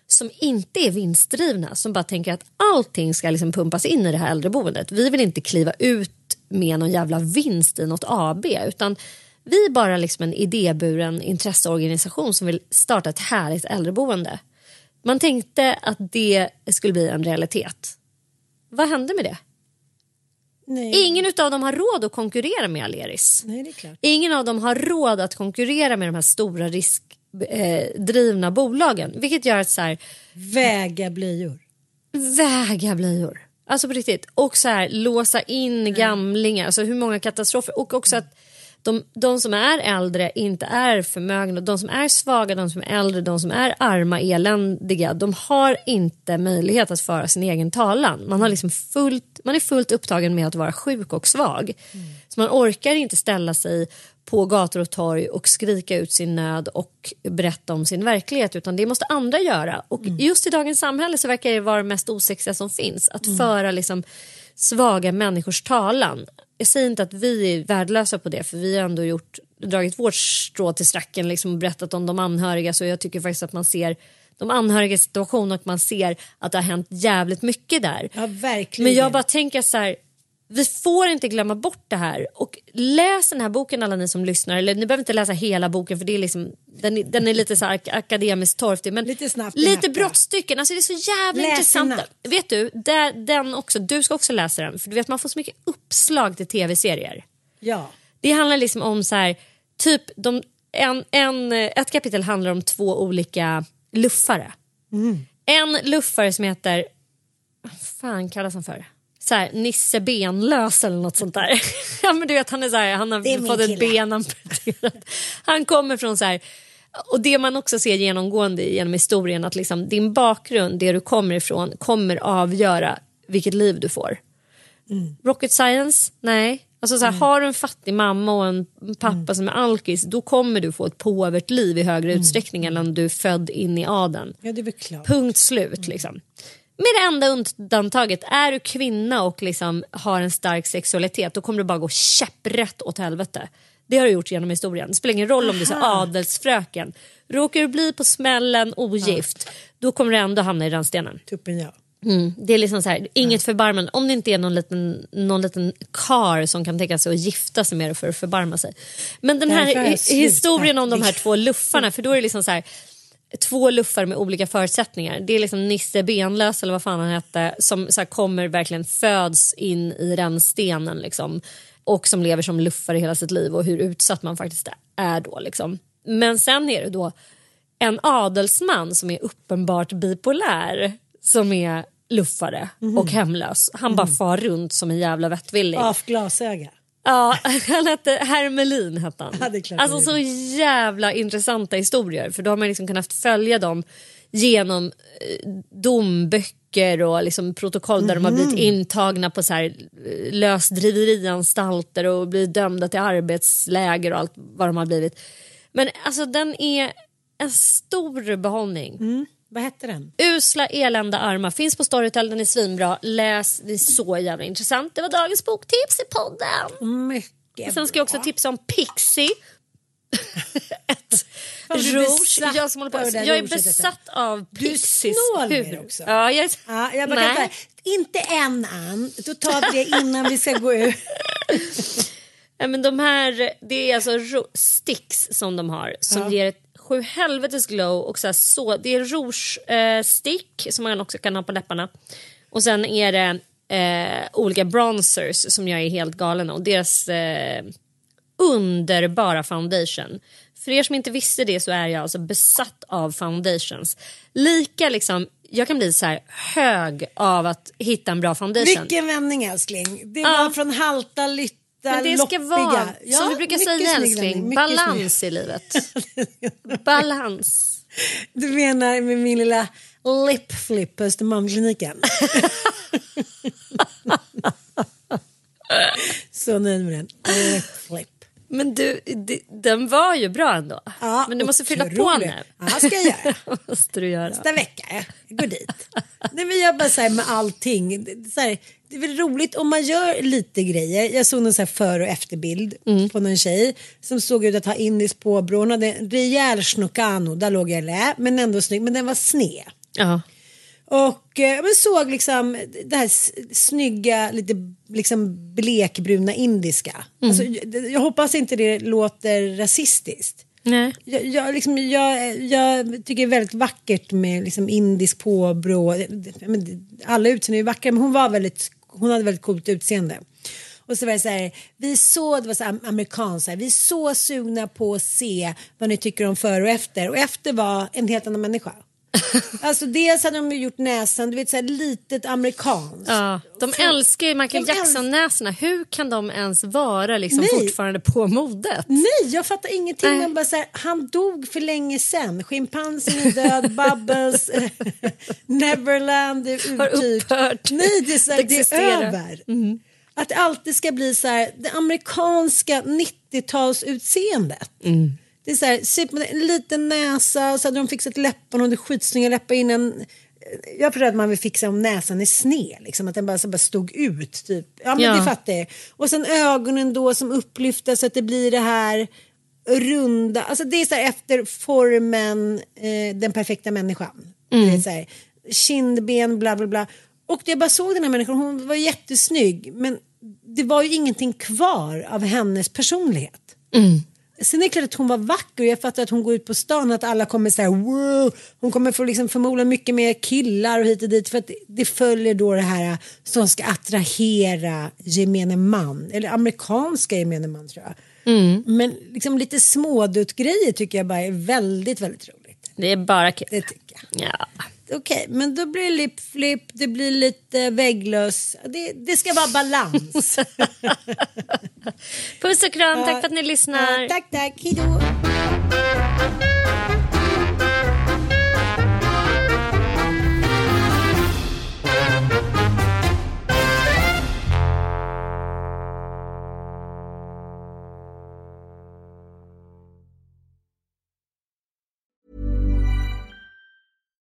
som inte är vinstdrivna, som bara tänker att allting ska liksom pumpas in i det här äldreboendet. Vi vill inte kliva ut med någon jävla vinst i något AB utan vi är bara liksom en idéburen intresseorganisation som vill starta ett härligt äldreboende. Man tänkte att det skulle bli en realitet. Vad hände med det? Nej. Ingen av dem har råd att konkurrera med Aleris. Nej, det är klart. Ingen av dem har råd att konkurrera med de här stora riskdrivna bolagen. Vilket gör att så här, Väga blöjor. väga blöjor. Alltså på riktigt. Och så här, låsa in gamlingar. Alltså hur många katastrofer. Och också att de, de som är äldre inte är förmögna. De som är svaga, de som är äldre, de som är arma, eländiga. De har inte möjlighet att föra sin egen talan. Man, har liksom fullt, man är fullt upptagen med att vara sjuk och svag. Så man orkar inte ställa sig på gator och torg och skrika ut sin nöd och berätta om sin verklighet utan det måste andra göra. Och just i dagens samhälle så verkar det vara det mest osexiga som finns. Att föra liksom svaga människors talan. Jag säger inte att vi är värdelösa på det för vi har ändå gjort, dragit vårt strå till stracken liksom, och berättat om de anhöriga så jag tycker faktiskt att man ser de anhörigas situation och man ser att det har hänt jävligt mycket där. Ja, verkligen. Men jag bara tänker så här, vi får inte glömma bort det här. Och läs den här boken alla ni som lyssnar. Eller ni behöver inte läsa hela boken för det är liksom, den, är- den är lite så akademiskt torftig. Men Lite snabbt lite brottstycken. Alltså det är så jävla Läs intressant. Vet du, där, den också, du ska också läsa den. För du vet man får så mycket uppslag till tv-serier. Ja. Det handlar liksom om så här, typ de, en, en, ett kapitel handlar om två olika luffare. En luffare som heter, vad fan kallas han för? Så här, Nisse Benlös eller något sånt där. ja, men du vet, han, är så här, han har fått ett ben amputerat. Han kommer från så här, och det man också ser genomgående genom historien att liksom, din bakgrund, det du kommer ifrån, kommer avgöra vilket liv du får. Rocket science? Nej. Alltså så här, Har du en fattig mamma och en pappa som är alkis då kommer du få ett påvert liv i högre utsträckning än om du är född in i adeln. ja, det är väl klart. Punkt slut. Liksom. Med det enda undantaget, är du kvinna och liksom har en stark sexualitet då kommer du bara gå käpprätt åt helvete. Det har du gjort genom historien. Det spelar ingen roll om du är adelsfröken. Råkar du bli på smällen ogift då kommer du ändå hamna i rännstenen. Tuppen ja. Mm. Det är liksom så här, inget förbarmande. Om det inte är någon liten, någon liten kar som kan tänka sig att gifta sig med dig för att förbarma sig. Men den här historien om de här två luffarna, för då är det liksom så här två luffar med olika förutsättningar. Det är liksom Nisse Benlös eller vad fan han hette som så här, kommer verkligen föds in i rännstenen liksom och som lever som luffare hela sitt liv och hur utsatt man faktiskt är då liksom. Men sen är det då en adelsman som är uppenbart bipolär som är luffare Mhm. och hemlös. Han bara far runt som en jävla vettvilling. Av glasöga. Ja, han hette Hermelin hette han. Ja, det är klart alltså så jävla intressanta historier för då har man liksom kunnat följa dem genom eh, domböcker och liksom protokoll där de har Mhm. blivit intagna på så här eh, lösdriverianstalter och blivit dömda till arbetsläger och allt vad de har blivit. Men alltså den är en stor behållning. Mm. Vad hette den? Usla elända armar finns på Storytel, den är svinbra. Läs, det är så jävla intressant. Det var dagens boktips i podden. Mycket Sen ska jag också bra. tipsa om Pixie. Ett rouge. Jag, som håller på. jag är besatt av Du är Pixies snål med också. Ja, jag. Ja, jag bara Nej. inte än Ann, då tar vi det innan vi ska gå ut. Men de här, det är alltså sticks som de har som Ja. ger ett sju helvetes glow. Och så här, så, det är rouge eh, stick som man också kan ha på läpparna. Och sen är det eh, olika bronzers som jag är helt galen av. Och deras eh, underbara foundation. För er som inte visste det så är jag alltså besatt av foundations. Lika liksom, jag kan bli så här hög av att hitta en bra foundation. Vilken vändning älskling. Det Ja. var från halta, lytta, Men det ska loppiga. vara, Ja, som vi brukar säga snygg älskling, balans i livet. balans. snygg. Du menar med min lilla lip flip på Östermalmskliniken? Så nöjd med den. Lip flip. Men du, den var ju bra ändå. Ja, Men du måste fylla på nu. Ja, ska jag göra. måste du göra. Nästa vecka, jag går dit. Nej, men jag bara så här med allting. Det, så här, det är väl roligt om man gör lite grejer. Jag såg någon så före och efterbild Mm. på någon tjej som såg ut att ha indiskt påbrå. Hon hade en rejäl schnokano, där låg jag lä, men ändå snygg. Men den var sned. Ja. Och eh, men såg liksom det här snygga, lite liksom blekbruna indiska. Mm. Alltså, jag, jag hoppas inte det låter rasistiskt. Nej. Jag, jag, liksom, jag, jag tycker det är väldigt vackert med liksom, indisk påbrå. Alla utseenden är vackra men hon, var väldigt, hon hade väldigt coolt utseende. Och så var det så här, vi så, det var så amerikanskt, vi är så sugna på att se vad ni tycker om före och efter. Och efter var en helt annan människa. alltså dels hade de gjort näsan, du vet så här litet amerikanskt. Ja, de För- älskar ju Michael Jackson-näsorna. Hur kan de ens vara liksom Nej. fortfarande på modet? Nej, jag fattar ingenting. Nej. Man bara så här, han dog för länge sedan. Schimpansen är död, Bubbles, Neverland är upphört Nej, det är, så här, att det är över. Att det alltid ska bli så här, det amerikanska 90-talsutseendet. Det är så här, super, en liten näsa och så hade de fixat läpparna och hade skitsnygga läppar innan. Jag förstår att man vill fixa om näsan är sned, liksom, att den bara, så bara stod ut. Typ. Ja, men Ja. det fattar jag. Och sen ögonen då som upplyfta så att det blir det här runda. Alltså det är så här efter formen, eh, den perfekta människan. Det är så här, kindben, bla bla bla. Och jag bara såg den här människan, hon var jättesnygg. Men det var ju ingenting kvar av hennes personlighet. Sen är det klart att hon var vacker. Jag fattar att hon går ut på stan att alla kommer säga wow. Hon kommer få liksom förmodligen mycket mer killar och hit och dit. För att det- följer då det här som ska attrahera gemene man. Eller amerikanska gemene man tror jag. Men liksom lite småduttgrejer tycker jag bara är väldigt, väldigt roligt. Det är bara kul. Det tycker jag. Ja. Okej, men då blir det lipflip, det blir lite vägglöss. Det, det ska vara balans. Puss och kram, tack för att ni lyssnar. Tack, tack. Hejdå.